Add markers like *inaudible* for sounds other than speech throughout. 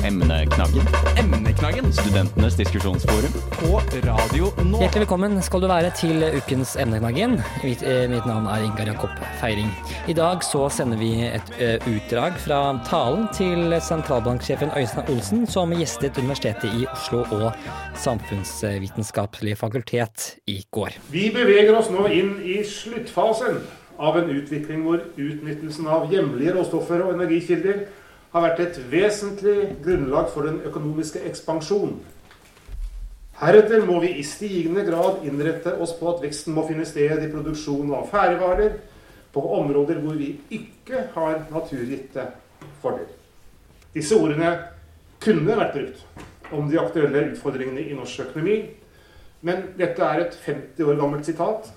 Emneknaggen? Emneknaggen Studentenes diskusjonsforum? på Radio nå. Hjertelig velkommen skal du være til ukens Emneknaggen. Mitt, eh, mitt navn er Ingar Jakob Feiring. I dag så sender vi et ø, utdrag fra talen til sentralbanksjefen Øystein Olsen, som gjestet Universitetet i Oslo og Samfunnsvitenskapelig fakultet i går. Vi beveger oss nå inn i sluttfasen av en utvikling hvor utnyttelsen av hjemlige råstoffer og energikilder har vært et vesentlig grunnlag for den økonomiske ekspansjon. Heretter må vi i stigende grad innrette oss på at veksten må finne sted i produksjon av ferdigvarer på områder hvor vi ikke har naturgitte fordeler. Disse ordene kunne vært brukt om de aktuelle utfordringene i norsk økonomi, men dette er et 50 år gammelt sitat,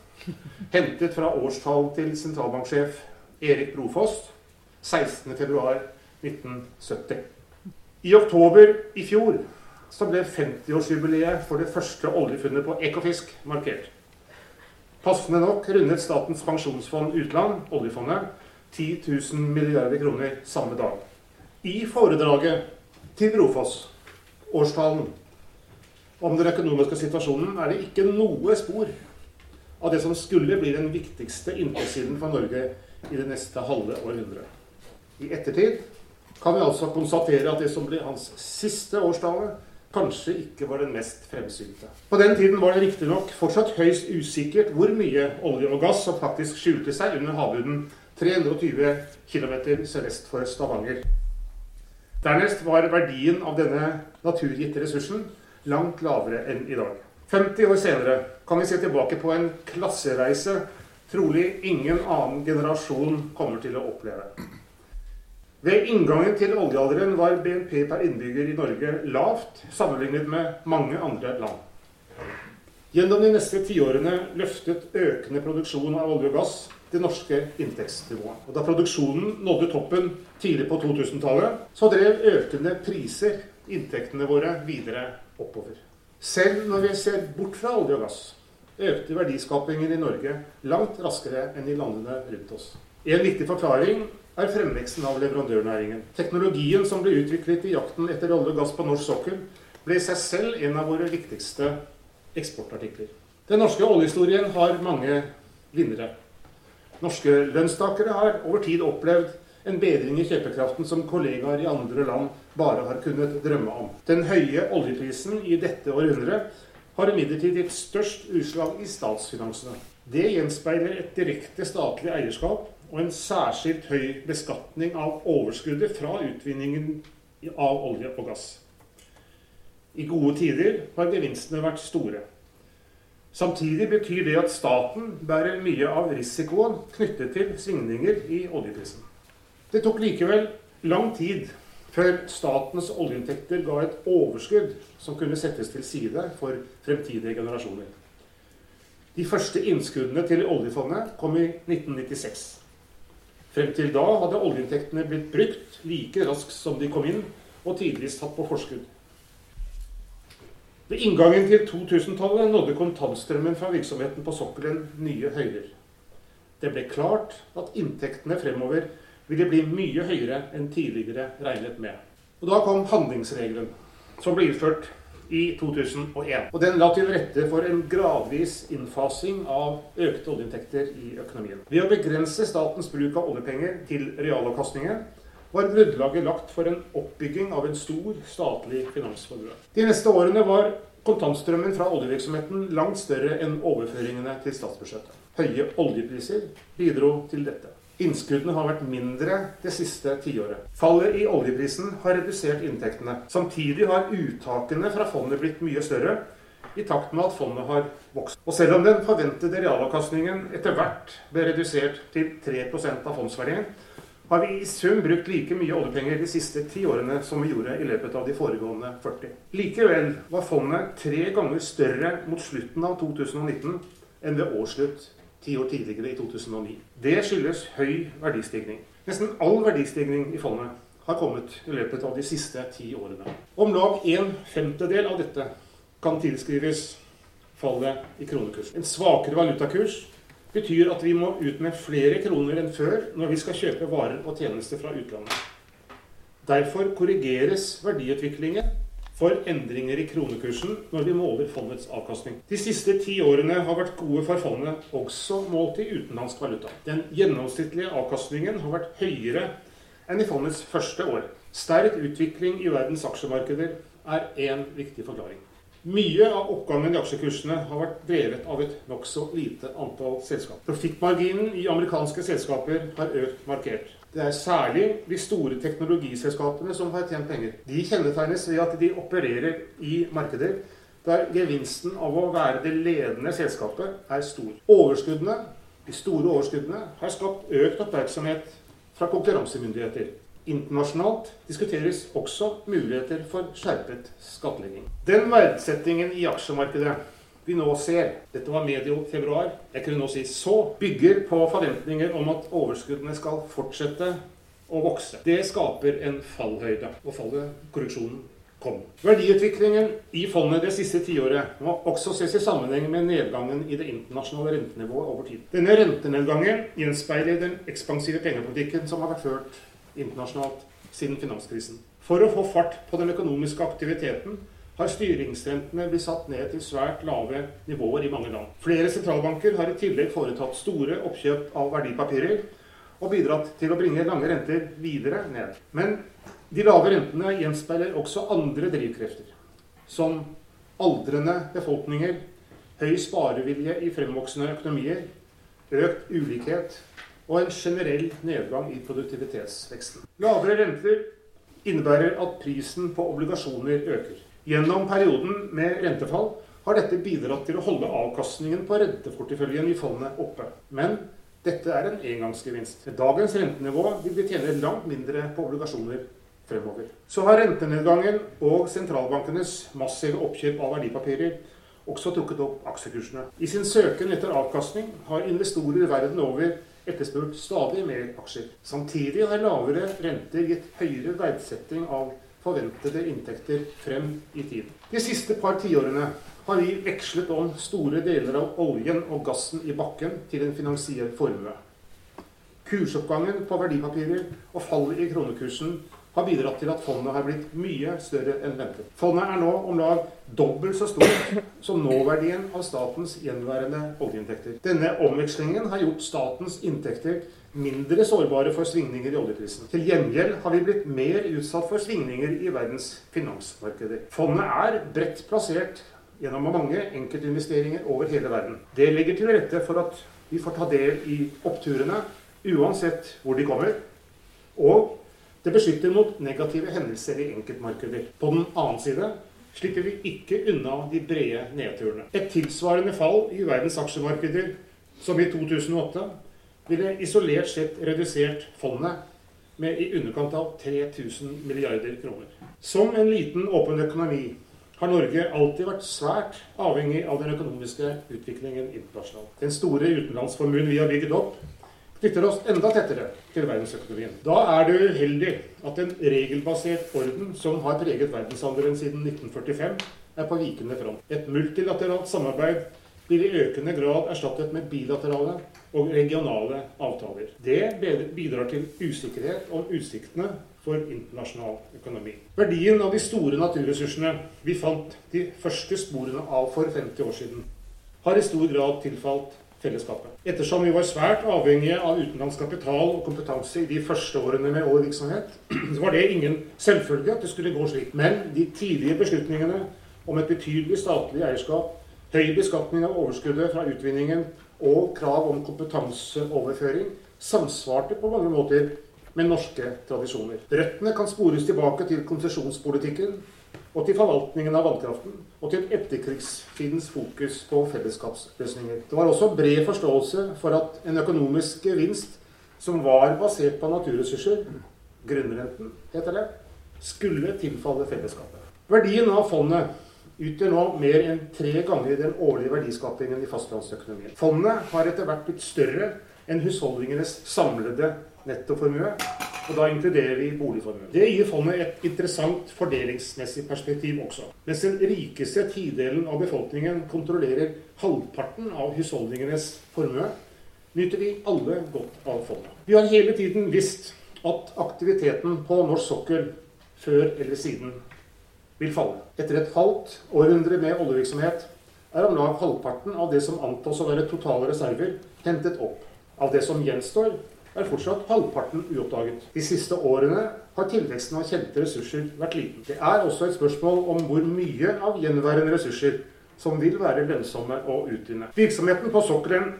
hentet fra årstall til sentralbanksjef Erik Brofoss 16.2.1970. I oktober i fjor så ble 50-årsjubileet for det første oljefunnet på Ekofisk markert. Passende nok rundet Statens pensjonsfond utland, oljefondet, 10 000 milliarder kroner samme dag. I foredraget til Brofoss, årstallen, om den økonomiske situasjonen er det ikke noe spor av det som skulle bli den viktigste inntektskilden for Norge i det neste halve århundret. I ettertid kan vi altså konstatere at det som ble hans siste årstale, kanskje ikke var den mest fremsynte. På den tiden var det riktignok fortsatt høyst usikkert hvor mye olje og gass som faktisk skjulte seg under havbunnen 320 km sørvest for Stavanger. Dernest var verdien av denne naturgitte ressursen langt lavere enn i dag. 50 år senere kan vi se tilbake på en klassereise trolig ingen annen generasjon kommer til å oppleve. Ved inngangen til oljealderen var BNP per innbygger i Norge lavt sammenlignet med mange andre land. Gjennom de neste tiårene løftet økende produksjon av olje og gass det norske inntektsnivået. Og da produksjonen nådde toppen tidlig på 2000-tallet, så drev økende priser inntektene våre videre oppover. Selv når vi ser bort fra olje og gass, økte verdiskapingen i Norge langt raskere enn i landene rundt oss. En viktig forklaring er fremveksten av leverandørnæringen. Teknologien som ble utviklet i jakten etter olje og gass på norsk sokkel, ble i seg selv en av våre viktigste eksportartikler. Den norske oljehistorien har mange vinnere. Norske lønnstakere har over tid opplevd en bedring i kjøpekraften som kollegaer i andre land bare har kunnet drømme om. Den høye oljeprisen i dette århundret har imidlertid gitt størst utslag i statsfinansene. Det gjenspeiler et direkte statlig eierskap og en særskilt høy beskatning av overskuddet fra utvinningen av olje og gass. I gode tider har gevinstene vært store. Samtidig betyr det at staten bærer mye av risikoen knyttet til svingninger i oljeprisen. Det tok likevel lang tid før statens oljeinntekter ga et overskudd som kunne settes til side for fremtidige generasjoner. De første innskuddene til oljefondet kom i 1996. Frem til da hadde oljeinntektene blitt brukt like raskt som de kom inn, og tidvis tatt på forskudd. Ved inngangen til 2000-tallet nådde kontantstrømmen fra virksomheten på sokkelen nye høyder. Det ble klart at inntektene fremover ville bli mye høyere enn tidligere regnet med. Og Da kom handlingsregelen, som ble innført i 2001. Og Den la til rette for en gradvis innfasing av økte oljeinntekter i økonomien. Ved å begrense statens bruk av oljepenger til realavkastninger var grunnlaget lagt for en oppbygging av en stor statlig finansformue. De neste årene var kontantstrømmen fra oljevirksomheten langt større enn overføringene til statsbudsjettet. Høye oljepriser bidro til dette. Innskuddene har vært mindre det siste tiåret. Fallet i oljeprisen har redusert inntektene. Samtidig har uttakene fra fondet blitt mye større, i takt med at fondet har vokst. Og selv om den forventede realavkastningen etter hvert ble redusert til 3% av fondsverdien, har vi i sum brukt like mye oljepenger de siste ti årene som vi gjorde i løpet av de foregående 40. Likevel var fondet tre ganger større mot slutten av 2019 enn ved årsslutt ti år tidligere, i 2009. Det skyldes høy verdistigning. Nesten all verdistigning i fondet har kommet i løpet av de siste ti årene. Om lag en femtedel av dette kan tilskrives fallet i kronekurs. En svakere valutakurs betyr at vi må ut med flere kroner enn før når vi skal kjøpe varer og tjenester fra utlandet. Derfor korrigeres verdiutviklingen for endringer i kronekursen når vi måler fondets avkastning. De siste ti årene har vært gode for fondet, også målt i utenlandsk valuta. Den gjennomsnittlige avkastningen har vært høyere enn i fondets første år. Sterk utvikling i verdens aksjemarkeder er én viktig forklaring. Mye av oppgangen i aksjekursene har vært drevet av et nokså lite antall selskap. Profittmarginen i amerikanske selskaper har økt markert. Det er særlig de store teknologiselskapene som har tjent penger. De kjennetegnes ved at de opererer i markeder der gevinsten av å være det ledende selskapet er stor. Overskuddene, de store overskuddene har skapt økt oppmerksomhet fra konkurransemyndigheter. Internasjonalt diskuteres også muligheter for skjerpet skattlegging. Den verdsettingen i aksjemarkedet vi nå ser, dette var medio februar, jeg kunne nå si så, bygger på forventninger om at overskuddene skal fortsette å vokse. Det skaper en fallhøyde, og fallet, korreksjonen, kom. Verdiutviklingen i fondet det siste tiåret må også ses i sammenheng med nedgangen i det internasjonale rentenivået over tid. Denne rentenedgangen gjenspeiler den ekspansive pengepolitikken som har vært ført internasjonalt siden finanskrisen. For å få fart på den økonomiske aktiviteten har styringsrentene blitt satt ned til svært lave nivåer i mange land. Flere sentralbanker har i tillegg foretatt store oppkjøp av verdipapirer og bidratt til å bringe lange renter videre ned. Men de lave rentene gjenspeiler også andre drivkrefter, som aldrende befolkninger, høy sparevilje i fremvoksende økonomier, økt ulikhet og en generell nedgang i produktivitetsveksten. Lavere renter innebærer at prisen på obligasjoner øker. Gjennom perioden med rentefall har dette bidratt til å holde avkastningen på renteporteføljen i fondet oppe. Men dette er en engangsgevinst. Med dagens rentenivå vil vi tjene langt mindre på obligasjoner fremover. Så har rentenedgangen og sentralbankenes massive oppkjøp av verdipapirer også trukket opp aksjekursene. I sin søken etter avkastning har investorer verden over etterspurt stadig mer aksjer. Samtidig har lavere renter gitt høyere verdsetting av forventede inntekter frem i tid. De siste par tiårene har vi vekslet om store deler av oljen og gassen i bakken til en finansiell formue. Kursoppgangen på verdipapirer og fallet i kronekursen har bidratt til at fondet har blitt mye større enn ventet. Fondet er nå om lag dobbelt så stort som nåverdien av statens gjenværende oljeinntekter. Denne omvekslingen har gjort statens inntekter mindre sårbare for svingninger i oljeprisen. Til gjengjeld har vi blitt mer utsatt for svingninger i verdens finansmarkeder. Fondet er bredt plassert gjennom mange enkeltinvesteringer over hele verden. Det legger til rette for at vi får ta del i oppturene uansett hvor de kommer. Og det beskytter mot negative hendelser i enkeltmarkeder. På den annen side slipper vi ikke unna de brede nedturene. Et tilsvarende fall i verdens aksjemarkeder som i 2008 ville isolert sett redusert fondet med i underkant av 3000 milliarder kroner. Som en liten, åpen økonomi har Norge alltid vært svært avhengig av den økonomiske utviklingen internasjonalt. Den store utenlandsformuen vi har bygget opp, knytter oss enda tettere til verdensøkonomien. Da er det uheldig at en regelbasert orden som har preget verdenshandelen siden 1945, er på vikende front. Et multilateralt samarbeid blir i økende grad erstattet med bilaterale og regionale avtaler. Det bidrar til usikkerhet om utsiktene for internasjonal økonomi. Verdien av de store naturressursene vi fant de første sporene av for 50 år siden, har i stor grad tilfalt fellesskapet. Ettersom vi var svært avhengige av utenlandsk kapital og kompetanse i de første årene med oljevirksomhet, *clears throat* så var det ingen selvfølge at det skulle gå slik. Men de tidlige beslutningene om et betydelig statlig eierskap, høy beskatning av overskuddet fra utvinningen og krav om kompetanseoverføring samsvarte på mange måter med norske tradisjoner. Røttene kan spores tilbake til konsesjonspolitikken og til forvaltningen av vannkraften, og til etterkrigstidens fokus på fellesskapsløsninger. Det var også bred forståelse for at en økonomisk gevinst som var basert på naturressurser, grunnrenten heter det, skulle tilfalle fellesskapet. Verdien av fondet utgjør nå mer enn tre ganger den årlige verdiskapingen i fastlandsøkonomien. Fondet har etter hvert blitt større enn husholdningenes samlede nettoformue, og da inkluderer vi boligformue. Det gir fondet et interessant fordelingsmessig perspektiv også. Mens den rikeste tidelen av befolkningen kontrollerer halvparten av husholdningenes formue, nyter vi alle godt av fondet. Vi har hele tiden visst at aktiviteten på norsk sokkel før eller siden vil falle. Etter et halvt århundre med oljevirksomhet er om lag halvparten av det som antas å være totale reserver, hentet opp. Av det som gjenstår, er fortsatt halvparten uoppdaget. De siste årene har tilveksten av kjente ressurser vært liten. Det er også et spørsmål om hvor mye av gjenværende ressurser som vil være lønnsomme å utvinne. Virksomheten på sokkelen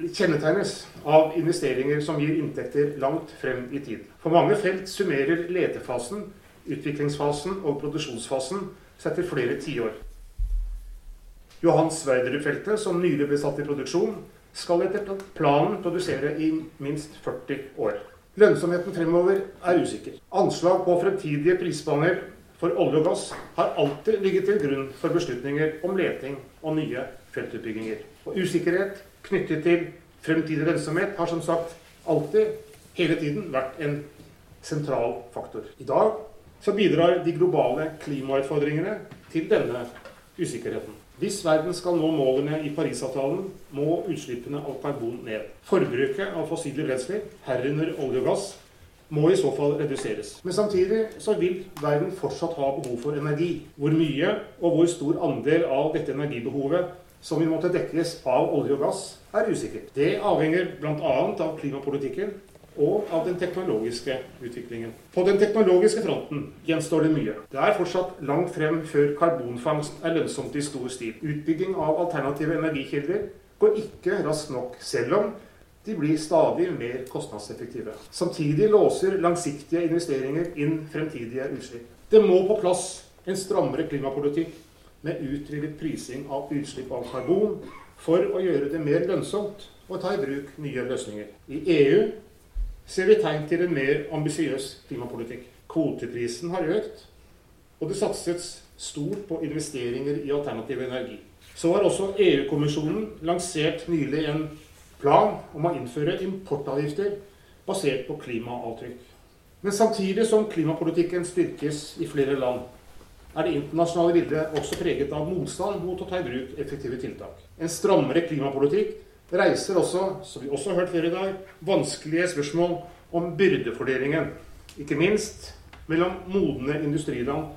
kjennetegnes av investeringer som gir inntekter langt frem i tid. For mange felt summerer letefasen utviklingsfasen og produksjonsfasen setter flere tiår. Johan Sverdrup-feltet, som nylig ble satt i produksjon, skal etter planen produsere i minst 40 år. Lønnsomheten fremover er usikker. Anslag på fremtidige prisbaner for olje og gass har alltid ligget til grunn for beslutninger om leting og nye feltutbygginger. Og usikkerhet knyttet til fremtidig lønnsomhet har som sagt alltid, hele tiden, vært en sentral faktor. I dag så bidrar de globale klimautfordringene til denne usikkerheten. Hvis verden skal nå målene i Parisavtalen, må utslippene av karbon ned. Forbruket av fossile brensler, herunder olje og gass, må i så fall reduseres. Men samtidig så vil verden fortsatt ha behov for energi. Hvor mye og hvor stor andel av dette energibehovet som vil måtte dekkes av olje og gass, er usikkert. Det avhenger bl.a. av klimapolitikken og av den teknologiske utviklingen. På den teknologiske fronten gjenstår det mye. Det er fortsatt langt frem før karbonfangst er lønnsomt i stor stil. Utbygging av alternative energikilder går ikke raskt nok, selv om de blir stadig mer kostnadseffektive. Samtidig låser langsiktige investeringer inn fremtidige utslipp. Det må på plass en strammere klimapolitikk med utvidet prising av utslipp av karbon for å gjøre det mer lønnsomt å ta i bruk nye løsninger. I EU ser vi tegn til en mer ambisiøs klimapolitikk. Kvoteprisen har økt, og det satses stort på investeringer i alternativ energi. Så har også EU-kommisjonen lansert nylig en plan om å innføre importavgifter basert på klimaavtrykk. Men samtidig som klimapolitikken styrkes i flere land, er det internasjonale bildet også preget av motstand mot å ta i bruk effektive tiltak. En strammere klimapolitikk reiser også, som vi også har hørt før i dag, vanskelige spørsmål om byrdefordelingen. Ikke minst mellom modne industriland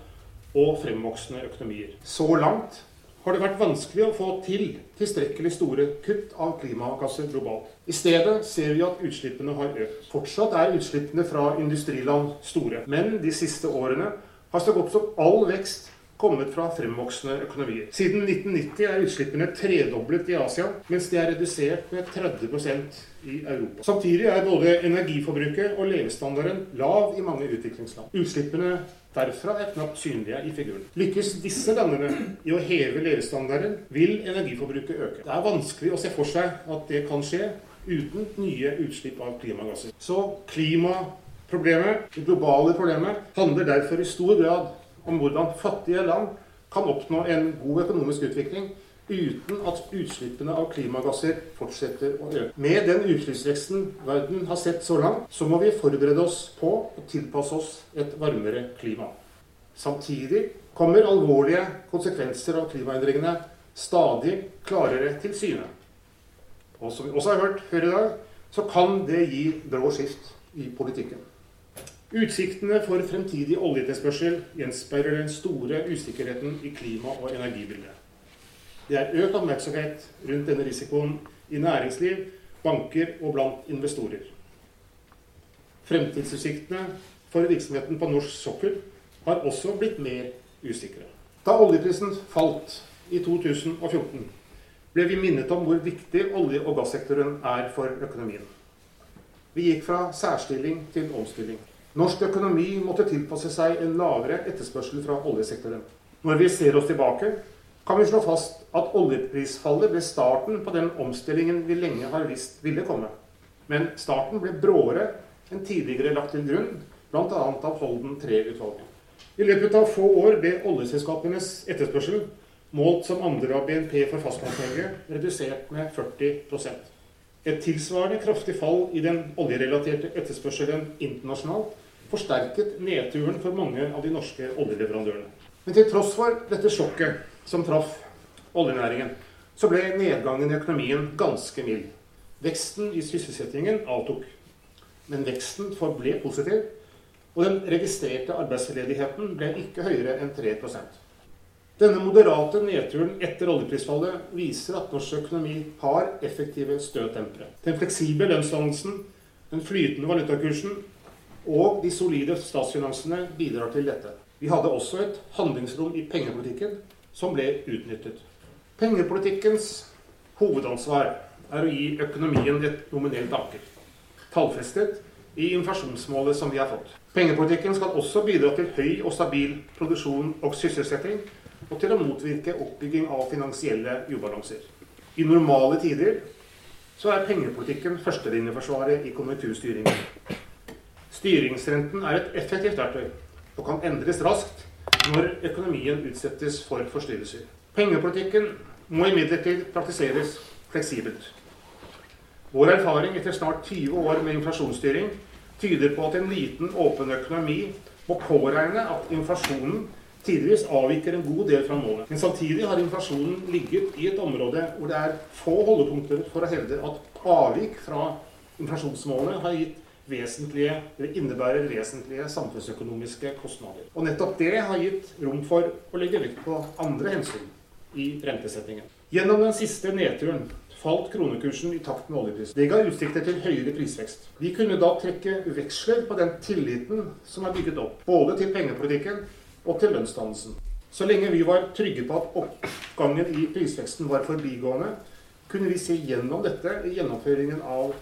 og fremvoksende økonomier. Så langt har det vært vanskelig å få til tilstrekkelig store kutt av klimagasser globalt. I stedet ser vi at utslippene har økt. Fortsatt er utslippene fra industriland store. Men de siste årene har så godt som all vekst kommet fra fremvoksende økonomier. Siden 1990 er utslippene tredoblet i Asia, mens de er redusert med 30% i Europa. Samtidig er både energiforbruket og levestandarden lav i mange utviklingsland. Utslippene derfra er knapt synlige i figuren. Lykkes disse landene i å heve levestandarden, vil energiforbruket øke. Det er vanskelig å se for seg at det kan skje uten nye utslipp av klimagasser. Så klimaproblemet, det globale problemet, handler derfor i stor grad om hvordan fattige land kan oppnå en god økonomisk utvikling uten at utslippene av klimagasser fortsetter å øke. Med den utslippsveksten verden har sett så langt, så må vi forberede oss på å tilpasse oss et varmere klima. Samtidig kommer alvorlige konsekvenser av klimaendringene stadig klarere til syne. Og som vi også har hørt før i dag, så kan det gi brå skift i politikken. Utsiktene for fremtidig oljetilspørsel gjenspeiler den store usikkerheten i klima- og energibildet. Det er økt oppmerksomhet rundt denne risikoen i næringsliv, banker og blant investorer. Fremtidsutsiktene for virksomheten på norsk sokkel har også blitt mer usikre. Da oljeprisen falt i 2014, ble vi minnet om hvor viktig olje- og gassektoren er for økonomien. Vi gikk fra særstilling til omstilling. Norsk økonomi måtte tilpasse seg en lavere etterspørsel fra oljesektoren. Når vi ser oss tilbake, kan vi slå fast at oljeprisfallet ble starten på den omstillingen vi lenge har visst ville komme. Men starten ble bråere enn tidligere lagt til grunn, bl.a. av Holden III-utvalget. I løpet av få år ble oljeselskapenes etterspørsel, målt som andel av BNP for Fastlands-Norge, redusert med 40% Et tilsvarende kraftig fall i den oljerelaterte etterspørselen internasjonalt forsterket nedturen for mange av de norske oljeleverandørene. Men til tross for dette sjokket som traff oljenæringen, så ble nedgangen i økonomien ganske mild. Veksten i sysselsettingen avtok. Men veksten forble positiv, og den registrerte arbeidsledigheten ble ikke høyere enn 3% Denne moderate nedturen etter oljeprisfallet viser at norsk økonomi har effektive støtdempere. Den fleksible lønnsdannelsen, den flytende valutakursen og de solide statsfinansene bidrar til dette. Vi hadde også et handlingsrom i pengepolitikken som ble utnyttet. Pengepolitikkens hovedansvar er å gi økonomien et nominelt anker, tallfestet i inflasjonsmålet som vi har fått. Pengepolitikken skal også bidra til høy og stabil produksjon og sysselsetting, og til å motvirke oppbygging av finansielle ubalanser. I normale tider så er pengepolitikken førstelinjeforsvaret i konjunkturstyringen. Styringsrenten er et effektivt verktøy og kan endres raskt når økonomien utsettes for forstyrrelser. Pengepolitikken må imidlertid praktiseres fleksibelt. Vår erfaring etter snart 20 år med inflasjonsstyring tyder på at en liten, åpen økonomi må påregne at inflasjonen tidvis avviker en god del fra målet. Men samtidig har inflasjonen ligget i et område hvor det er få holdepunkter for å hevde at avvik fra inflasjonsmålet har gitt vesentlige, eller innebærer vesentlige samfunnsøkonomiske kostnader. Og nettopp det har gitt rom for å legge vekt på andre hensyn i rentesettingen. Gjennom den siste nedturen falt kronekursen i takt med oljeprisen. Det ga utsikter til høyere prisvekst. Vi kunne da trekke veksler på den tilliten som er bygget opp, både til pengepolitikken og til lønnsdannelsen. Så lenge vi var trygge på at oppgangen i prisveksten var forbigående, kunne vi se gjennom dette i gjennomføringen av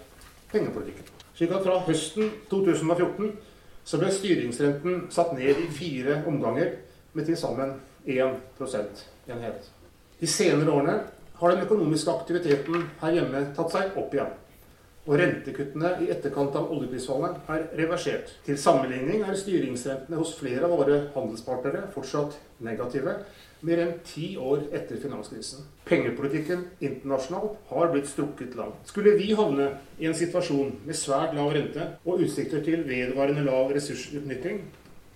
pengepolitikken. Slik at fra høsten 2014 så ble styringsrenten satt ned i fire omganger med til sammen 1 prosentenhet. De senere årene har den økonomiske aktiviteten her hjemme tatt seg opp igjen. Og rentekuttene i etterkant av oljeprisfallet er reversert. Til sammenligning er styringsrentene hos flere av våre handelspartnere fortsatt negative, mer enn ti år etter finanskrisen. Pengepolitikken internasjonalt har blitt strukket langt. Skulle vi havne i en situasjon med svært lav rente og utsikter til vedvarende lav ressursutnytting,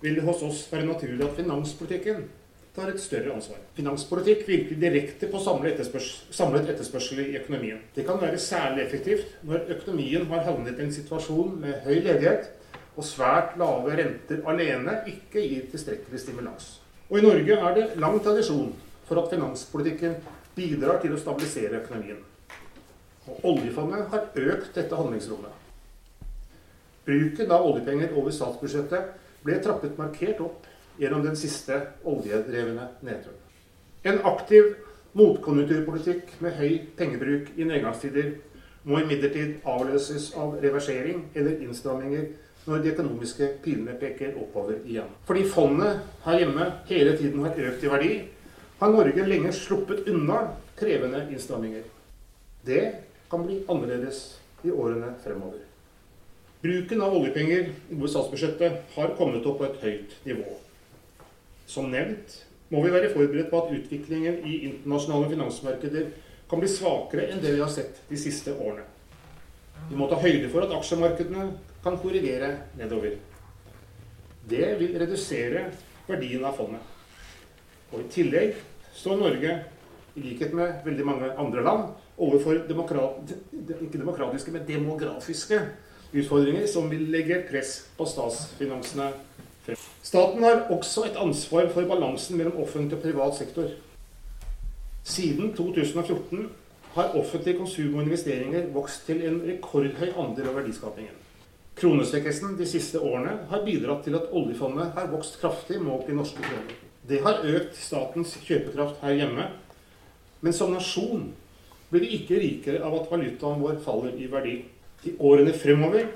vil det hos oss være naturlig at finanspolitikken tar et større ansvar. Finanspolitikk virker direkte på samlet etterspørsel, samlet etterspørsel i økonomien. Det kan være særlig effektivt når økonomien har havnet i en situasjon med høy ledighet og svært lave renter alene ikke gir tilstrekkelig stimulans. Og i Norge er det lang tradisjon for at finanspolitikken bidrar til å stabilisere økonomien. Og oljefondet har økt dette handlingsrommet. Bruken av oljepenger over statsbudsjettet ble trappet markert opp gjennom den siste oljedrevne nedturen. En aktiv motkonjunkturpolitikk med høy pengebruk i nedgangstider må imidlertid avløses av reversering eller innstramminger når de økonomiske pilene peker oppover igjen. Fordi fondet her hjemme hele tiden har økt i verdi, har Norge lenge sluppet unna krevende innstramminger. Det kan bli annerledes i årene fremover. Bruken av oljepenger i statsbudsjettet har kommet opp på et høyt nivå. Som nevnt må vi være forberedt på at utviklingen i internasjonale finansmarkeder kan bli svakere enn det vi har sett de siste årene. Vi må ta høyde for at aksjemarkedene kan korrigere nedover. Det vil redusere verdien av fondet. Og I tillegg står Norge, i likhet med veldig mange andre land, overfor demokrat, ikke demokratiske, men demografiske utfordringer som vil legge press på statsfinansene Staten har også et ansvar for balansen mellom offentlig og privat sektor. Siden 2014 har offentlig konsum og investeringer vokst til en rekordhøy andel av verdiskapingen. Kronesvekkelsen de siste årene har bidratt til at oljefondet har vokst kraftig målt i norske kroner. Det har økt statens kjøpekraft her hjemme. Men som nasjon blir vi ikke rikere av at valutaen vår faller i verdi. I årene fremover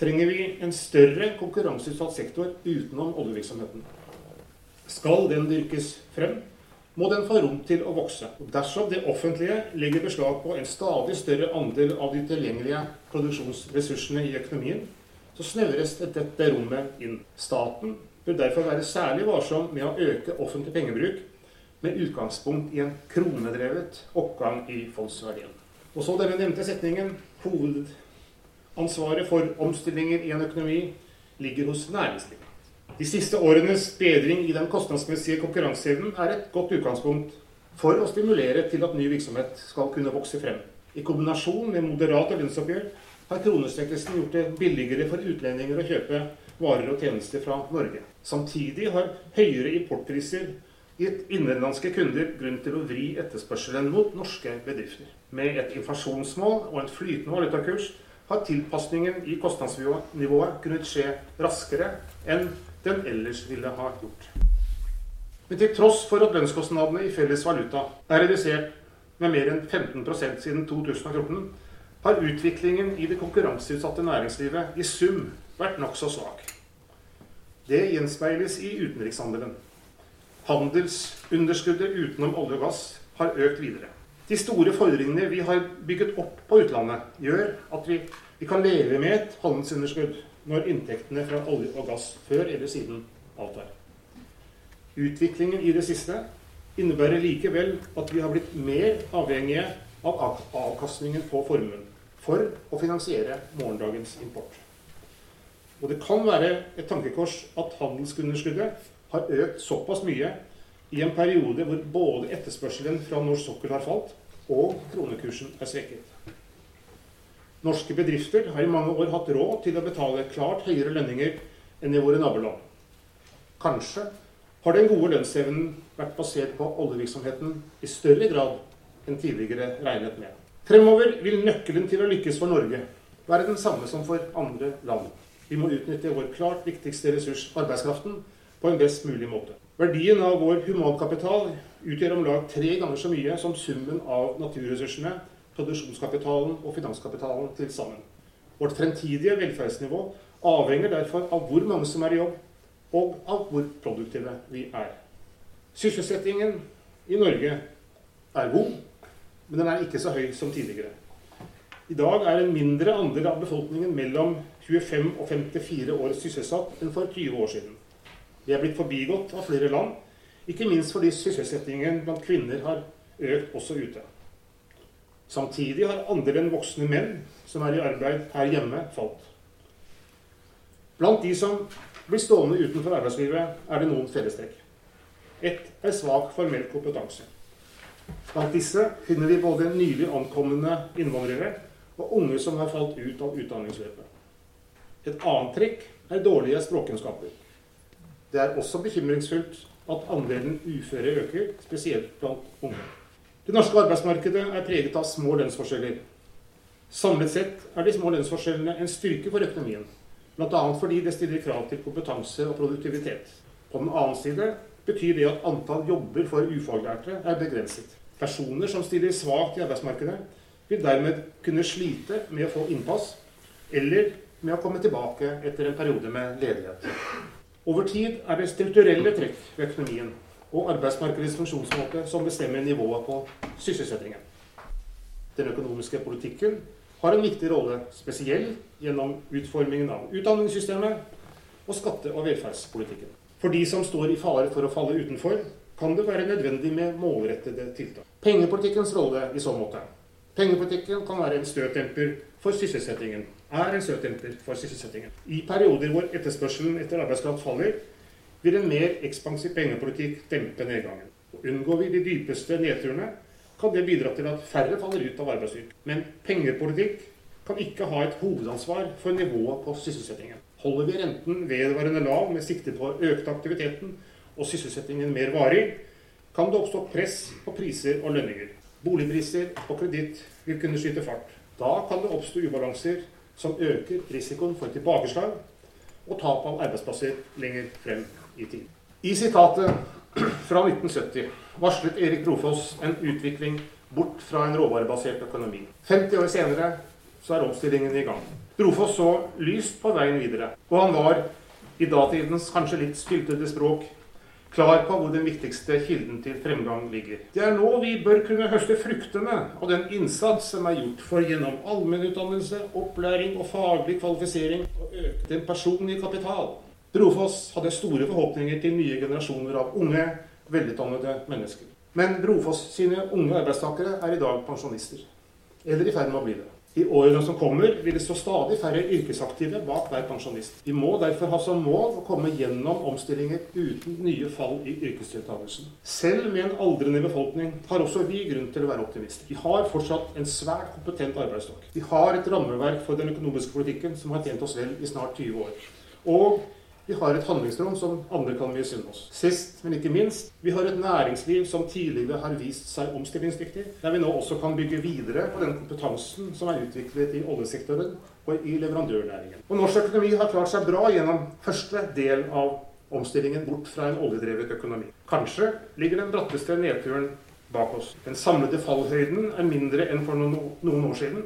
trenger vi en større konkurranseutsatt sektor utenom oljevirksomheten. Skal den dyrkes frem, må den få rom til å vokse. Dersom det offentlige legger beslag på en stadig større andel av de tilgjengelige produksjonsressursene i økonomien, så snevres dette rommet inn. Staten bør derfor være særlig varsom med å øke offentlig pengebruk med utgangspunkt i en kronedrevet oppgang i fondsverdien. Og så denne nevnte setningen. Hovedansvaret for omstillinger i en økonomi ligger hos næringslivet. De siste årenes bedring i den kostnadsmessige konkurranseevnen er et godt utgangspunkt for å stimulere til at ny virksomhet skal kunne vokse frem. I kombinasjon med moderate lønnsoppgjør har kronestekkelsen gjort det billigere for utlendinger å kjøpe varer og tjenester fra Norge. Samtidig har høyere importpriser gitt innenlandske kunder grunn til å vri etterspørselen mot norske bedrifter. Med et inflasjonsmål og en flytende valutakurs har tilpasningen i kostnadsnivået kunnet skje raskere enn den ellers ville ha gjort. Men til tross for at lønnskostnadene i felles valuta er redusert med mer enn 15% siden 2014, har utviklingen i det konkurranseutsatte næringslivet i sum vært nokså svak. Det gjenspeiles i utenrikshandelen. Handelsunderskuddet utenom olje og gass har økt videre. De store fordringene vi har bygget opp på utlandet, gjør at vi, vi kan leve med et handelsunderskudd når inntektene fra olje og gass før eller siden avtar. Utviklingen i det siste innebærer likevel at vi har blitt mer avhengige av avkastningen på formuen for å finansiere morgendagens import. Og det kan være et tankekors at handelsunderskuddet har økt såpass mye i en periode hvor både etterspørselen fra norsk sokkel har falt, og kronekursen er svekket. Norske bedrifter har i mange år hatt råd til å betale klart høyere lønninger enn i våre naboland. Kanskje har den gode lønnsevnen vært basert på oljevirksomheten i større grad enn tidligere regnet med. Fremover vil nøkkelen til å lykkes for Norge være den samme som for andre land. Vi må utnytte vår klart viktigste ressurs, arbeidskraften, på en best mulig måte. Verdien av vår humankapital utgjør om lag tre ganger så mye som summen av naturressursene, produksjonskapitalen og finanskapitalen til sammen. Vårt fremtidige velferdsnivå avhenger derfor av hvor mange som er i jobb, og av hvor produktive vi er. Sysselsettingen i Norge er god, men den er ikke så høy som tidligere. I dag er en mindre andel av befolkningen mellom 25 og 54 år sysselsatt enn for 20 år siden. Vi er blitt forbigått av flere land, ikke minst fordi sysselsettingen blant kvinner har økt også ute. Samtidig har andelen voksne menn som er i arbeid her hjemme, falt. Blant de som blir stående utenfor arbeidslivet, er det noen fellestrekk. Ett er svak formell kompetanse. Blant disse finner vi både nylig ankomne innvandrere og unge som har falt ut av utdanningsløpet. Et annet trekk er dårlige språkkunnskaper. Det er også bekymringsfullt at andelen uføre øker, spesielt blant unge. Det norske arbeidsmarkedet er preget av små lønnsforskjeller. Samlet sett er de små lønnsforskjellene en styrke for økonomien, bl.a. fordi det stiller krav til kompetanse og produktivitet. På den annen side betyr det at antall jobber for ufaglærte er begrenset. Personer som stiller svakt i arbeidsmarkedet, vil dermed kunne slite med å få innpass, eller med å komme tilbake etter en periode med ledighet. Over tid er det strukturelle trekk ved økonomien og arbeidsmarkedets funksjonsmåte som bestemmer nivået på sysselsettingen. Den økonomiske politikken har en viktig rolle, spesielt gjennom utformingen av utdanningssystemet og skatte- og velferdspolitikken. For de som står i fare for å falle utenfor, kan det være nødvendig med målrettede tiltak. Pengepolitikkens rolle i så måte Pengepolitikken kan være en støtdemper for sysselsettingen. Er en støtdemper for sysselsettingen. I perioder hvor etterspørselen etter arbeidskraft faller, vil en mer ekspansiv pengepolitikk dempe nedgangen. Unngår vi de dypeste nedturene, kan det bidra til at færre faller ut av arbeidsstyrken. Men pengepolitikk kan ikke ha et hovedansvar for nivået på sysselsettingen. Holder vi renten vedvarende lav med sikte på å aktiviteten og sysselsettingen mer varig, kan det oppstå press på priser og lønninger. Boligpriser og kreditt vil kunne skyte fart. Da kan det oppstå ubalanser som øker risikoen for tilbakeslag og tap av arbeidsplasser lenger frem i tid. I sitatet fra 1970 varslet Erik Brofoss en utvikling bort fra en råvarebasert økonomi. 50 år senere så er omstillingen i gang. Brofoss så lyst på veien videre, og han var, i datidens kanskje litt styltede språk, klar på hvor den viktigste kilden til fremgang ligger. Det er nå vi bør kunne høste fruktene av den innsats som er gjort for gjennom allmennutdannelse, opplæring og faglig kvalifisering å øke den personlige kapital. Brofoss hadde store forhåpninger til nye generasjoner av unge, velutdannede mennesker. Men Brofoss sine unge arbeidstakere er i dag pensjonister. Eller i ferd med å bli det. I årene som kommer, vil det stå stadig færre yrkesaktive bak hver pensjonist. Vi må derfor ha som mål å komme gjennom omstillinger uten nye fall i yrkesdeltakelsen. Selv med en aldrende befolkning har også vi grunn til å være optimister. Vi har fortsatt en svært kompetent arbeidsstokk. Vi har et rammeverk for den økonomiske politikken som har tjent oss vel i snart 20 år. Og vi har et handlingsrom som andre kan misunne oss. Sist, men ikke minst, vi har et næringsliv som tidligere har vist seg omstillingsdyktig, der vi nå også kan bygge videre på den kompetansen som er utviklet i oljesektoren og i leverandørnæringen. Og norsk økonomi har klart seg bra gjennom første del av omstillingen bort fra en oljedrevet økonomi. Kanskje ligger den bratteste nedturen bak oss. Den samlede fallhøyden er mindre enn for noen år siden,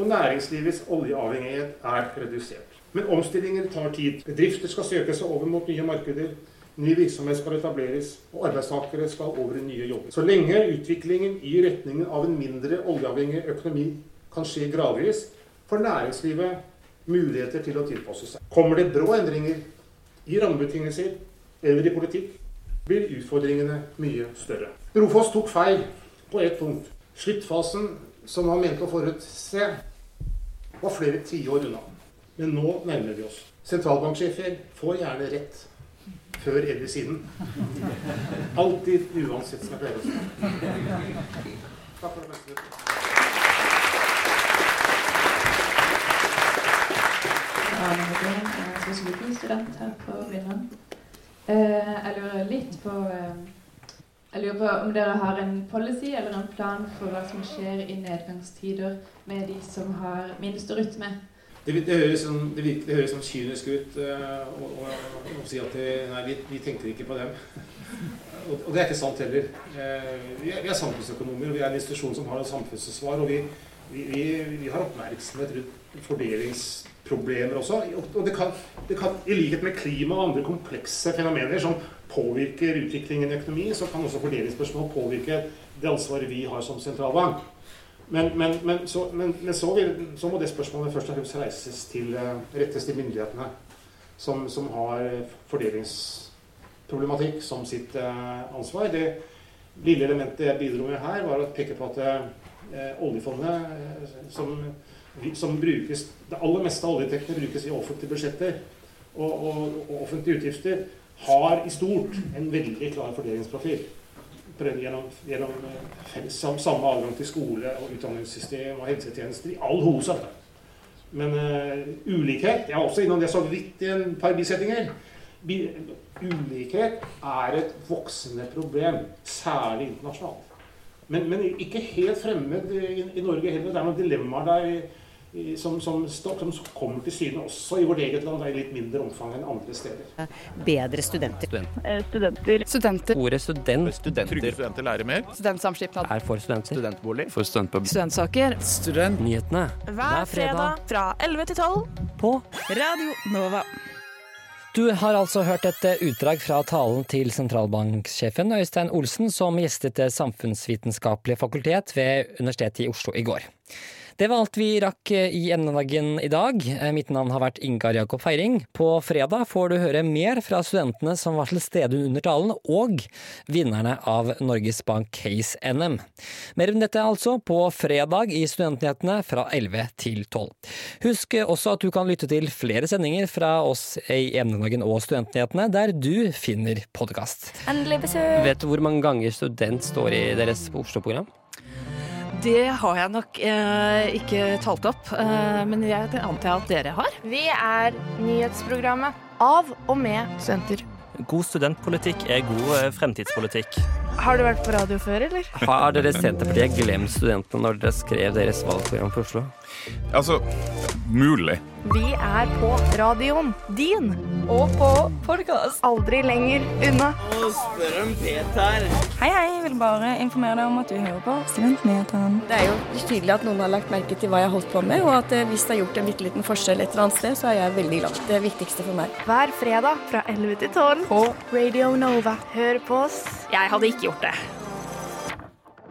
og næringslivets oljeavhengighet er redusert. Men omstillinger tar tid. Bedrifter skal søke seg over mot nye markeder. Ny virksomhet skal etableres, og arbeidstakere skal over i nye jobber. Så lenge utviklingen i retningen av en mindre oljeavhengig økonomi kan skje gradvis, får næringslivet muligheter til å tilpasse seg. Kommer det brå endringer i rammebetingelser eller i politikk, blir utfordringene mye større. Rofoss tok feil på ett punkt. Sluttfasen, som han mente å forutse, var flere tiår unna. Men nå nærmer vi oss. Sentralbanksjefer får gjerne rett før eller siden. Alltid uansett, som jeg pleier å si. Takk for oppmerksomheten. Eh, jeg lurer litt på eh, Jeg lurer på om dere har en policy eller en plan for hva som skjer i nedgangstider med de som har minst å rutte med? Det, det, høres sånn, det, det høres sånn kynisk ut å si at det, nei, vi, vi, tenker ikke på dem. og, og, det er ikke sant heller. Eh, vi, er, vi, er, samfunnsøkonomer, og vi er en institusjon som har et samfunnsansvar. Og vi, vi, har oppmerksomhet rundt fordelingsproblemer også. Og det kan, kan, i likhet med klima og andre komplekse fenomener som påvirker utviklingen i økonomi, så kan også fordelingsspørsmål påvirke det ansvaret vi har som sentralbank. Men, men, men, så, men så, vil, så, må det spørsmålet først og fremst reises til, eh, rettes til myndighetene, som, som har fordelingsproblematikk som sitt eh, ansvar. Det lille elementet jeg bidro med her, var å peke på at eh, oljefondet, eh, som, som, brukes Det aller meste av oljeinntektene brukes i offentlige budsjetter og, og, og offentlige utgifter, har i stort en veldig klar fordelingsprofil gjennom, gjennom eh, samme adgang til skole og utdanningssystem og helsetjenester i all hovedsak. Men uh, ulikhet Jeg er også innom det så vidt i en par bisettinger. Ulikhet er et voksende problem, særlig internasjonalt. Men, men ikke helt fremmed i, i, Norge heller. Det er noen dilemmaer der som, som, som, kommer til syne også i vårt eget land, i litt mindre omfang enn andre steder. Bedre studenter. Eh, studenter. Studenter. Ordet student. Studenter. Trygge studenter lærer mer. Studentsamskipnad. Er for studenter. Studentbolig. For studentpub. Studentsaker. Studentnyhetene. Hver fredag fra 11 til 12 på Radio Nova. Du har altså hørt et eh, utdrag fra talen til sentralbanksjefen Øystein Olsen, som gjestet Det samfunnsvitenskapelige fakultet ved Universitetet i Oslo i går. Det var alt vi rakk eh, i emnedagen i dag. Eh, mitt navn har vært Ingar Jakob Feiring. På fredag får du høre mer fra studentene som var til stede under talen, og vinnerne av Norges Bank Case-NM. Mer om dette altså på fredag i Studentnyhetene fra 11 til 12. Husk også at du kan lytte til flere sendinger fra oss i Emnedagen og Studentnyhetene, der du finner podkast. Endelig besøk! Vet du hvor mange ganger student står i deres Oslo-program? Det har jeg nok eh, ikke talt opp, eh, men jeg antar at dere har. Vi er nyhetsprogrammet av og med studenter. God studentpolitikk er god eh, fremtidspolitikk. Har du vært på radio før, eller? Har dere Senterpartiet glemt studentene når dere skrev deres valgprogram for Oslo? Altså, mulig. Vi er på radioen din. Og på podkast. Aldri lenger unna. Spør om Peter. Hei, hei. Jeg vil bare informere deg om at du hører på Studentnyhetene. Det er jo tydelig at noen har lagt merke til hva jeg har holdt på med, og at eh, hvis det har gjort en bitte liten forskjell et eller annet sted, så er jeg veldig glad. Det viktigste for meg. Hver fredag fra 11 til 12 på Radio Nova. Hør på oss. Jeg hadde ikke gjort det.